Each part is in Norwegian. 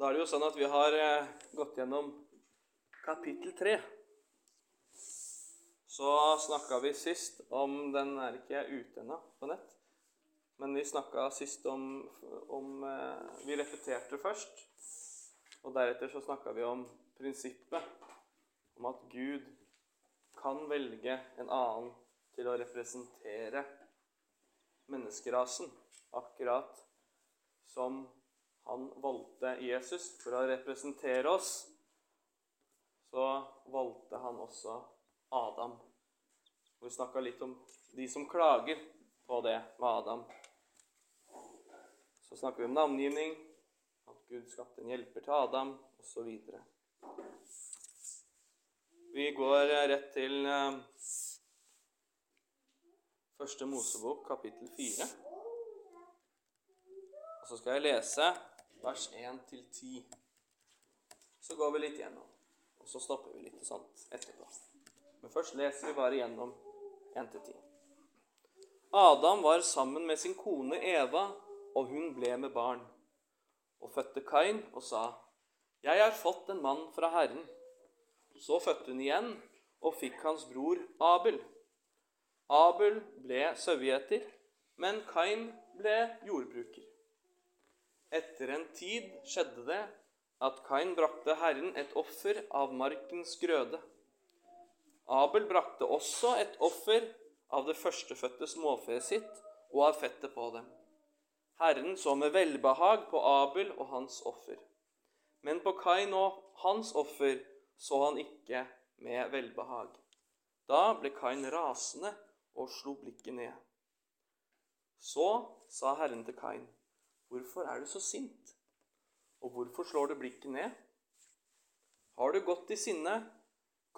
Da er det jo sånn at vi har eh, gått gjennom kapittel tre. Så snakka vi sist om Den er ikke ute ennå på nett. Men vi snakka sist om, om eh, Vi repeterte først. Og deretter så snakka vi om prinsippet om at Gud kan velge en annen til å representere menneskerasen, akkurat som han valgte Jesus for å representere oss, så valgte han også Adam. Vi snakka litt om de som klager på det med Adam. Så snakker vi om navngivning, at Gud skapte en hjelper til Adam, osv. Vi går rett til eh, Første Mosebok, kapittel 4. Og så skal jeg lese vers 1-10. Så går vi litt gjennom, og så stopper vi litt sånt etterpå. Men først leser vi bare gjennom 1-10. Adam var sammen med sin kone Eva, og hun ble med barn. Og fødte Kain og sa, 'Jeg har fått en mann fra Herren.' Så fødte hun igjen og fikk hans bror Abel. Abel ble sauegjeter, men Kain ble jordbruker. Etter en tid skjedde det at Kain brakte Herren et offer av markens grøde. Abel brakte også et offer av det førstefødte småfeet sitt og av fettet på dem. Herren så med velbehag på Abel og hans offer. Men på Kain og hans offer så han ikke med velbehag. Da ble Kain rasende og slo blikket ned. Så sa Herren til Kain, 'Hvorfor er du så sint?' 'Og hvorfor slår du blikket ned?' 'Har du gått i sinne,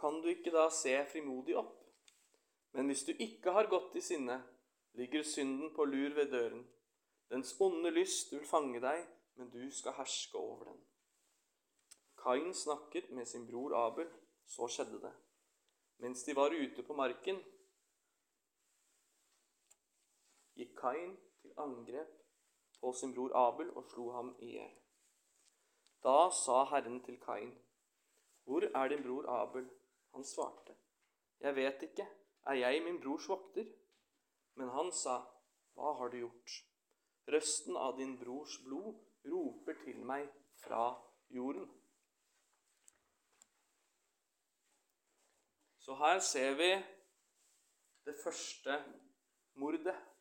kan du ikke da se frimodig opp?' 'Men hvis du ikke har gått i sinne, ligger synden på lur ved døren.' 'Dens onde lyst vil fange deg, men du skal herske over den.' Kain snakket med sin bror Abel. Så skjedde det. Mens de var ute på marken, gikk Kain til angrep på sin bror Abel og slo ham i hjel. Da sa Herren til Kain, 'Hvor er din bror Abel?' Han svarte, 'Jeg vet ikke. Er jeg min brors vokter?' Men han sa, 'Hva har du gjort?' Røsten av din brors blod roper til meg fra jorden. Så her ser vi det første mordet.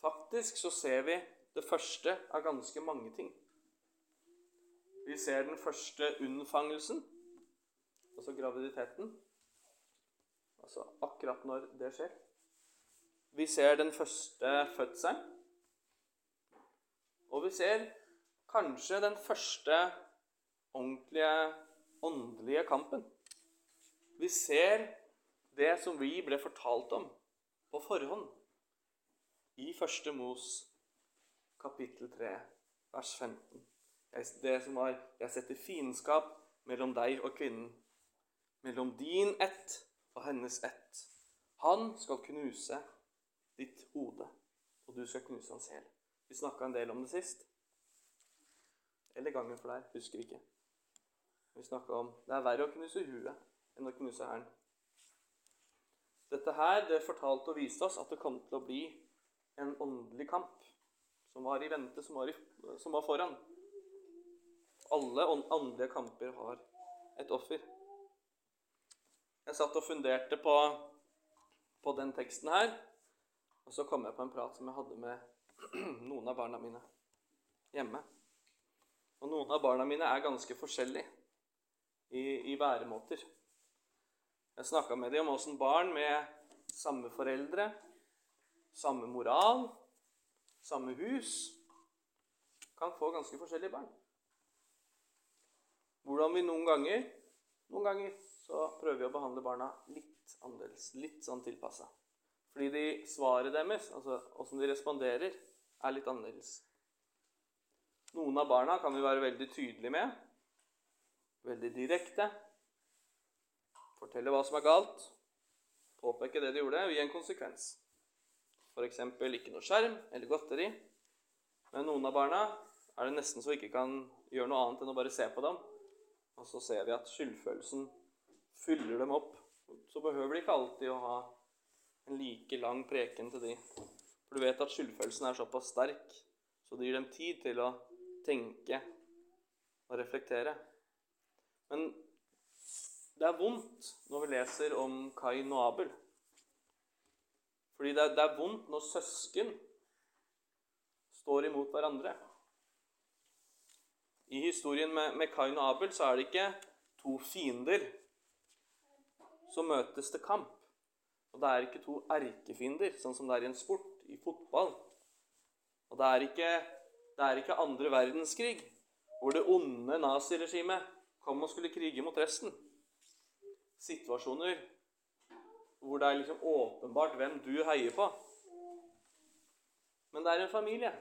Faktisk så ser vi det første av ganske mange ting. Vi ser den første unnfangelsen, altså graviditeten. Altså akkurat når det skjer. Vi ser den første fødselen. Og vi ser kanskje den første ordentlige åndelige kampen. Vi ser det som vi ble fortalt om på forhånd i Første Mos kapittel 3, vers 15. Det som var 'Jeg setter fiendskap mellom deg og kvinnen', mellom din ett og hennes ett. Han skal knuse ditt hode, og du skal knuse hans hæl. Vi snakka en del om det sist. Eller gangen for deg. Husker ikke. Vi snakka om det er verre å knuse huet enn å knuse hælen. Dette her det fortalte og viste oss at det kom til å bli en åndelig kamp som var i vente, som var, i, som var foran. Alle åndelige kamper har et offer. Jeg satt og funderte på, på den teksten her, og så kom jeg på en prat som jeg hadde med noen av barna mine hjemme. Og noen av barna mine er ganske forskjellige i, i væremåter. Jeg snakka med dem om åssen barn med samme foreldre samme moral, samme hus, kan få ganske forskjellige barn. Hvordan vi noen ganger Noen ganger så prøver vi å behandle barna litt annerledes, litt sånn tilpassa. Fordi de svaret deres, altså åssen de responderer, er litt annerledes. Noen av barna kan vi være veldig tydelige med, veldig direkte. Fortelle hva som er galt, påpeke det de gjorde, og gi en konsekvens. F.eks. ikke noe skjerm eller godteri. Men noen av barna er det nesten så vi ikke kan gjøre noe annet enn å bare se på dem. Og så ser vi at skyldfølelsen fyller dem opp. Så behøver de ikke alltid å ha en like lang preken til de. For du vet at skyldfølelsen er såpass sterk, så det gir dem tid til å tenke og reflektere. Men det er vondt når vi leser om Kain og Abel. Fordi det det er vondt når søsken står imot hverandre. I historien med, med Kain og Abel så er det ikke to fiender som møtes til kamp. Og det er ikke to erkefiender, sånn som det er i en sport, i fotball. Og det er ikke, det er ikke andre verdenskrig, hvor det onde naziregimet kom og skulle krige mot resten. Situasjoner hvor det er liksom åpenbart hvem du heier på. Men det er en familie.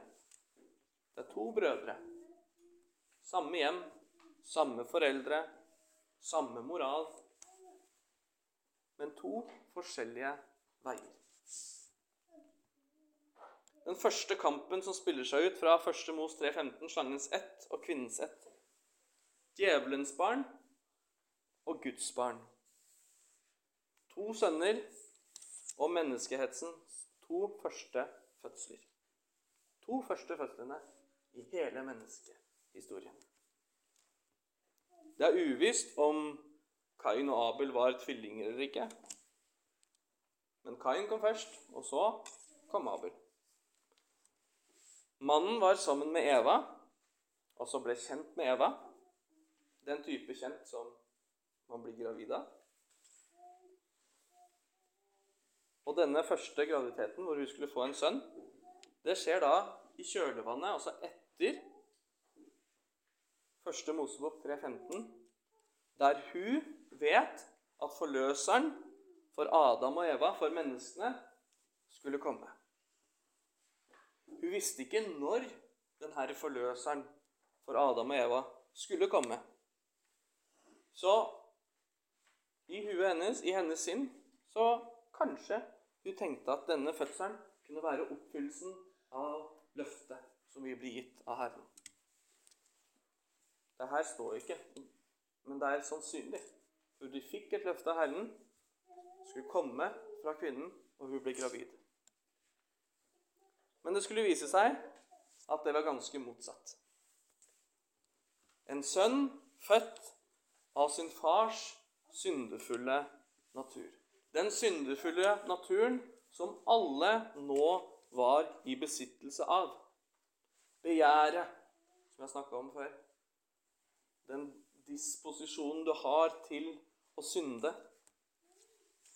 Det er to brødre. Samme hjem, samme foreldre, samme moral. Men to forskjellige veier. Den første kampen som spiller seg ut fra 1. Mos 3.15, slangens ett og kvinnens ett. Djevelens barn og Guds barn. To sønner og menneskehetsens to første fødsler. To første fødslene i hele menneskehistorien. Det er uvisst om Kain og Abel var tvillinger eller ikke. Men Kain kom først, og så kom Abel. Mannen var sammen med Eva, og så ble kjent med Eva. Den type kjent som man blir gravid av. Og denne første graviditeten, hvor hun skulle få en sønn, det skjer da i kjølvannet, altså etter første Mosebok 3.15, der hun vet at forløseren for Adam og Eva, for menneskene, skulle komme. Hun visste ikke når denne forløseren for Adam og Eva skulle komme. Så i huet hennes, i hennes sinn, så kanskje hun tenkte at denne fødselen kunne være oppfyllelsen av løftet som vil bli gitt av Herren. Det her står ikke, men det er sannsynlig. For de fikk et løfte av Herren, skulle komme fra kvinnen, og hun ble gravid. Men det skulle vise seg at det var ganske motsatt. En sønn født av sin fars syndefulle natur. Den syndefulle naturen som alle nå var i besittelse av. Begjæret, som jeg snakka om før. Den disposisjonen du har til å synde.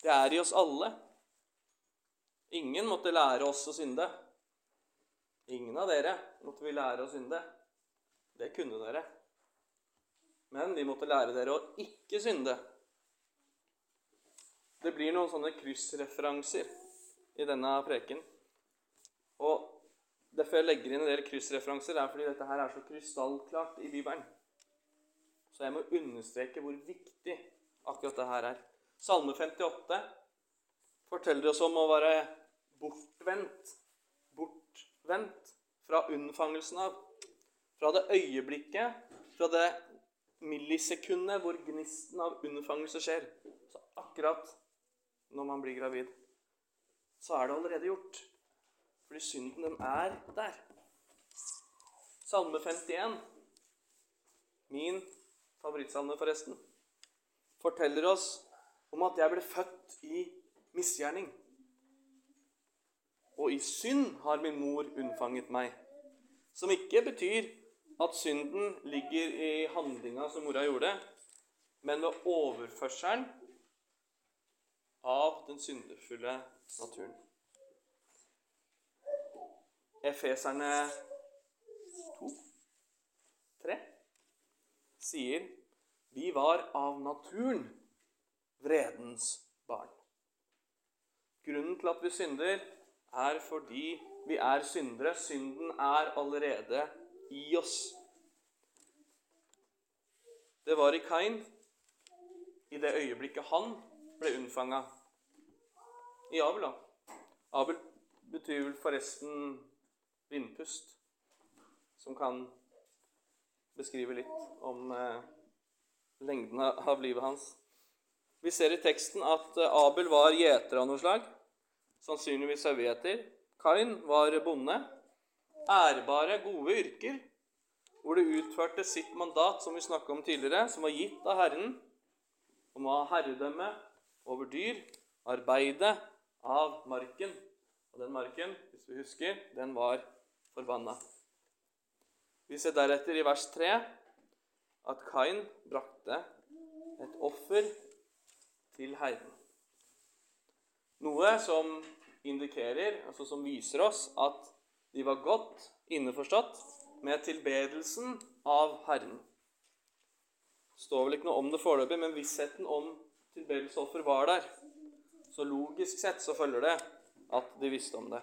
Det er i oss alle. Ingen måtte lære oss å synde. Ingen av dere måtte vi lære å synde. Det kunne dere. Men vi måtte lære dere å ikke synde. Det blir noen sånne kryssreferanser i denne preken. Og Derfor jeg legger inn en del kryssreferanser, er fordi dette her er så krystallklart i Bibelen. Så jeg må understreke hvor viktig akkurat det her er. Salme 58 forteller oss om å være bortvendt. Bortvendt fra unnfangelsen av. Fra det øyeblikket, fra det millisekundet hvor gnisten av unnfangelse skjer. Så akkurat når man blir gravid, så er det allerede gjort. Fordi synden, den er der. Salme 51, min favorittsalme forresten, forteller oss om at jeg ble født i misgjerning. Og i synd har min mor unnfanget meg. Som ikke betyr at synden ligger i handlinga som mora gjorde, men ved overførselen av den syndefulle naturen. Efeserne 2, 3 sier vi var av naturen vredens barn. Grunnen til at vi synder, er fordi vi er syndere. Synden er allerede i oss. Det var i Kain, i det øyeblikket han ble unnfanga. I Abel, da. Abel betyr vel forresten vindpust, som kan beskrive litt om eh, lengden av livet hans. Vi ser i teksten at eh, Abel var gjeter av noe slag, sannsynligvis sauegjeter. Kain var bonde. Ærbare, gode yrker, hvor det utførte sitt mandat, som vi snakka om tidligere, som var gitt av Herren, om å ha herredømme over dyr, arbeide av marken. Og den marken, hvis vi husker, den var forbanna. Vi ser deretter i vers 3 at Kain brakte et offer til Herren. Noe som indikerer, altså som viser oss, at de var godt innforstått med tilbedelsen av Herren. Det står vel ikke noe om det foreløpig, men vissheten om tilbedelsesoffer var der. Så logisk sett så følger det at de visste om det.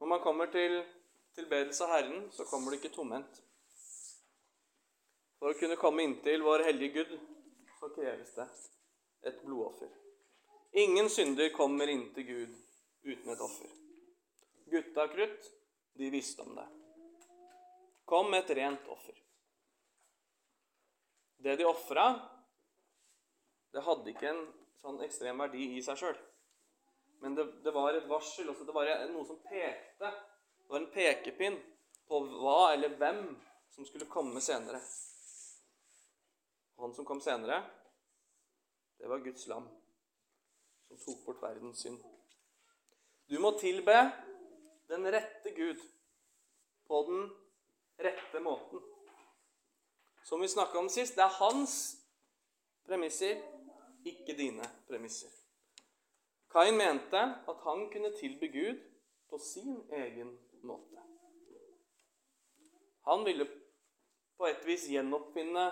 Når man kommer til tilbedelse av Herren, så kommer det ikke tomhendt. For å kunne komme inntil vår hellige Gud, så kreves det et blodoffer. Ingen synder kommer inntil Gud uten et offer. Gutta krutt, de visste om det. Kom et rent offer. Det de ofra, det hadde ikke en sånn ekstrem verdi i seg sjøl. Men det, det, var et varsel, også, det var noe som pekte. Det var en pekepinn på hva eller hvem som skulle komme senere. Han som kom senere, det var Guds lam, som tok bort verdens synd. Du må tilbe den rette Gud på den rette måten. Som vi snakka om sist, det er hans premisser, ikke dine premisser. Kain mente at han kunne tilby Gud på sin egen måte. Han ville på et vis gjenoppfinne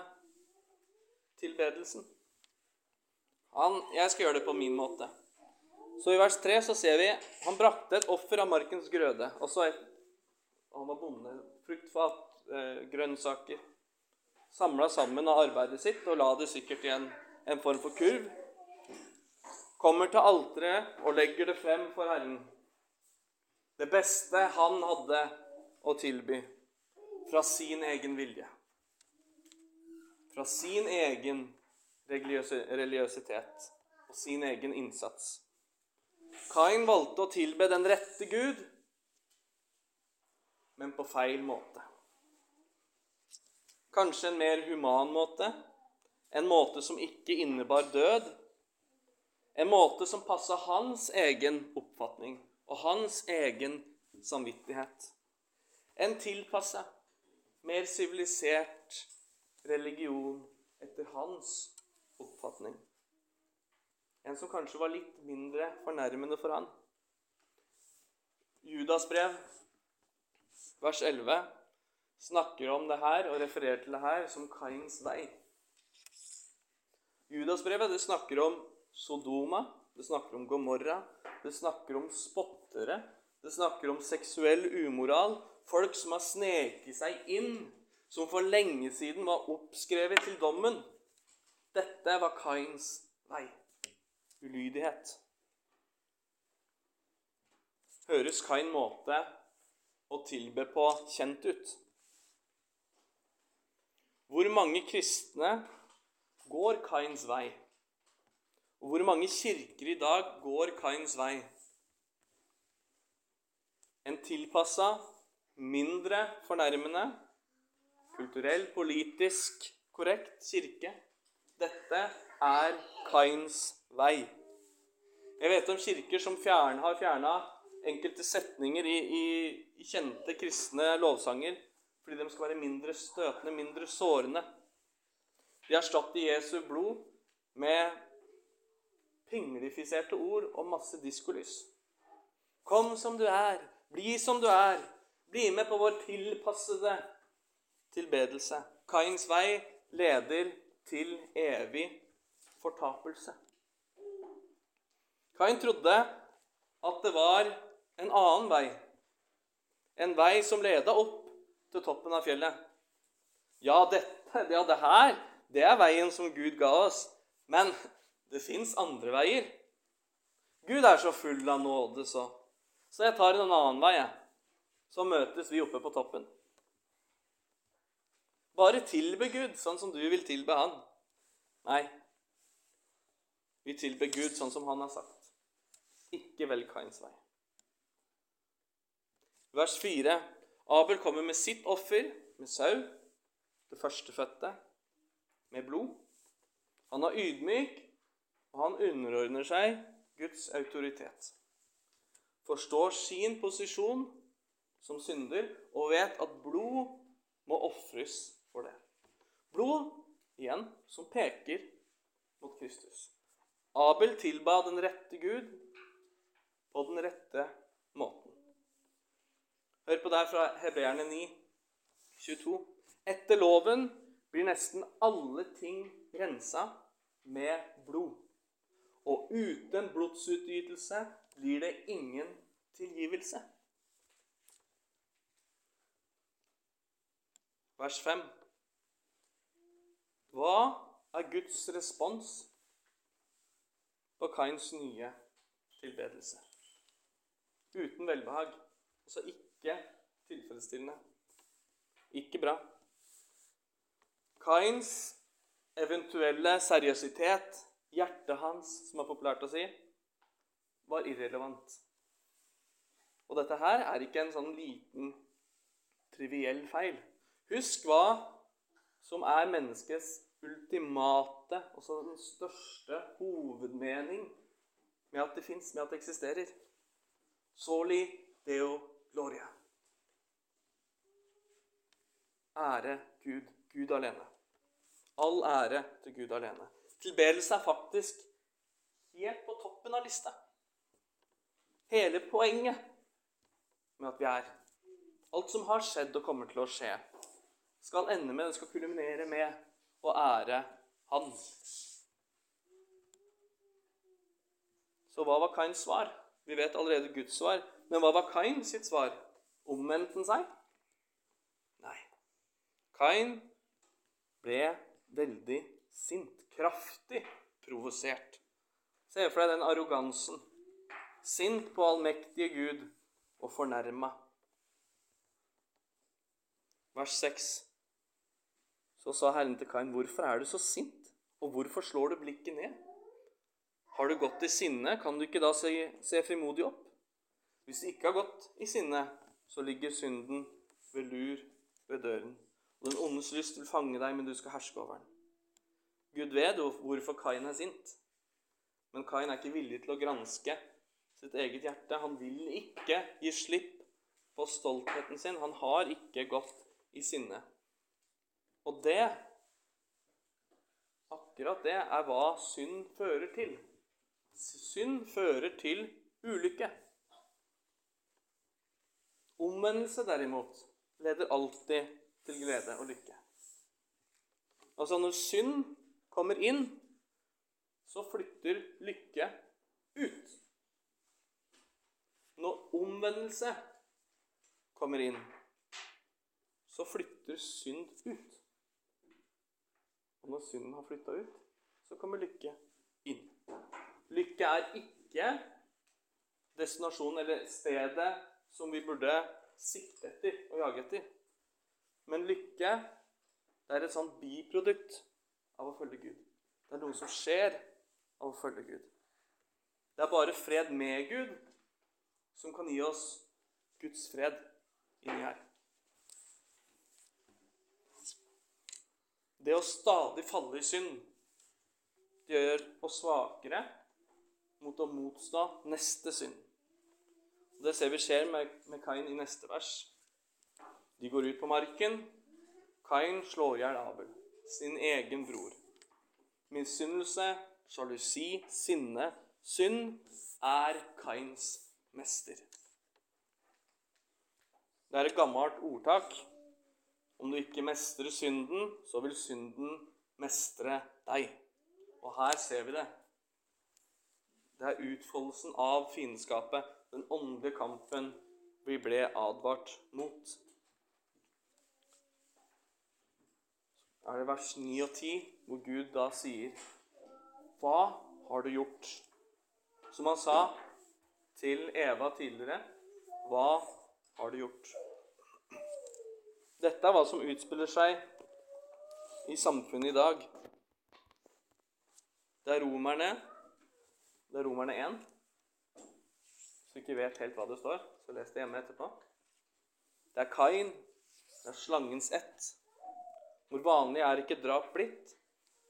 tilbedelsen. Han, jeg skal gjøre det på min måte. Så i vers 3 så ser vi han brakte et offer av markens grøde. Altså et, han var bonde. Fruktfat, eh, grønnsaker. Samla sammen av arbeidet sitt og la det sikkert i en, en form for kurv. Kommer til alteret og legger det frem for Herren. Det beste han hadde å tilby fra sin egen vilje fra sin egen religiøsitet og sin egen innsats. Kain valgte å tilbe den rette Gud, men på feil måte. Kanskje en mer human måte, en måte som ikke innebar død. En måte som passa hans egen oppfatning og hans egen samvittighet. En tilpassa, mer sivilisert religion etter hans oppfatning. En som kanskje var litt mindre fornærmende for han. Judas brev, vers 11, snakker om det her og refererer til det her som Kains vei. Judasbrevet det snakker om Sodoma, det snakker om Gomorra, det snakker om spottere, det snakker om seksuell umoral, folk som har sneket seg inn som for lenge siden var oppskrevet til dommen. Dette var Kains vei. Ulydighet. Høres Kain måte å tilbe på kjent ut? Hvor mange kristne går Kains vei? Og hvor mange kirker i dag går Kains vei? En tilpassa, mindre fornærmende kulturell, politisk korrekt kirke. Dette er Kains vei. Jeg vet om kirker som fjern, har fjerna enkelte setninger i, i, i, kjente kristne lovsanger fordi de skal være mindre støtende, mindre sårende. De erstatter Jesu blod med pinglifiserte ord og masse diskolys. Kom som du er, bli som du er, bli med på vår tilpassede tilbedelse. Kains vei leder til evig fortapelse. Kain trodde at det var en annen vei. En vei som leda opp til toppen av fjellet. Ja, dette, ja, det her, det er veien som Gud ga oss. Men det fins andre veier. Gud er så full av nåde, så. Så jeg tar en annen vei, jeg. Så møtes vi oppe på toppen. Bare tilbe Gud sånn som du vil tilbe Han. Nei, vi tilber Gud sånn som Han har sagt. Ikke velg Kains vei. Vers 4. Abel kommer med sitt offer, med sau, det førstefødte, med blod. Han er ydmyk, og han underordner seg Guds autoritet. Forstår sin posisjon som synder og vet at blod må ofres for det. Blod, igjen, som peker mot Kristus. Abel tilba den rette Gud på den rette måten. Hør på det her fra Hebreerne 9, 22. Etter loven blir nesten alle ting rensa med blod. Og uten blodsutytelse blir det ingen tilgivelse. Vers 5. Hva er Guds respons på Kains nye tilbedelse? Uten velbehag. Altså ikke tilfredsstillende. Ikke bra. Kains eventuelle seriøsitet, hjertet hans, som er populært å si, var irrelevant. Og dette her er ikke en sånn liten, triviell feil. Husk hva som er menneskets ultimate, også den største hovedmening med at det fins, med at det eksisterer. Soli deo gloria. Ære Gud, Gud alene. All ære til Gud alene. Tilbedelse er faktisk helt på toppen av lista. Hele poenget med at vi er Alt som har skjedd og kommer til å skje, skal ende med, det skal kulminere med å ære Han. Så hva var Kains svar? Vi vet allerede Guds svar. Men hva var Kain sitt svar? Omvendte han seg? Kain ble veldig sint. Kraftig provosert. Se for deg den arrogansen. Sint på allmektige Gud og fornærma. Vers 6. Så sa Herren til Kain, 'Hvorfor er du så sint, og hvorfor slår du blikket ned?' 'Har du gått i sinne, kan du ikke da se, se frimodig opp?' 'Hvis du ikke har gått i sinne, så ligger synden ved lur ved døren.' 'Og den ondes lyst vil fange deg, men du skal herske over den.' Gud vet hvorfor Kain er sint, men Kain er ikke villig til å granske sitt eget hjerte. Han vil ikke gi slipp på stoltheten sin. Han har ikke gått i sinne. Og det, akkurat det, er hva synd fører til. Synd fører til ulykke. Omvendelse, derimot, leder alltid til glede og lykke. Altså, når synd kommer inn, så flytter lykke ut. Når omvendelse kommer inn, så flytter synd ut. Og når synden har flytta ut, så kommer lykke inn. Lykke er ikke destinasjonen eller stedet som vi burde sikte etter og jage etter. Men lykke det er et sånn biprodukt av å følge Gud. Det er noe som skjer av å følge Gud. Det er bare fred med Gud som kan gi oss Guds fred inni her. Det å stadig falle i synd det gjør oss svakere mot å motstå neste synd. Det ser vi skjer med Kain i neste vers. De går ut på marken. Kain slår i hjel Abel, sin egen bror. Misunnelse, sjalusi, sinne, synd er Kains mester. Det er et gammelt ordtak om du ikke mestrer synden, så vil synden mestre deg. Og her ser vi det. Det er utfoldelsen av fiendskapet, den åndelige kampen vi ble advart mot. Er det vers 9 og 10, hvor Gud da sier Hva har du gjort? Som han sa til Eva tidligere. Hva har du gjort? Dette er hva som utspiller seg i samfunnet i dag. Det er romerne Det er romerne 1. Hvis du ikke vet helt hva det står, så les det hjemme etterpå. Det er Kain. Det er slangens ett. Hvor vanlig er ikke drap blitt?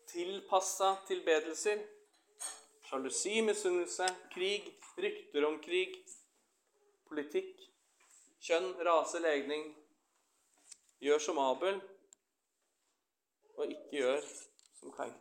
Tilpassa tilbedelser. Sjalusi, misunnelse, krig, rykter om krig, politikk, kjønn, rase, legning. Gjør som Abel, og ikke gjør som Kain.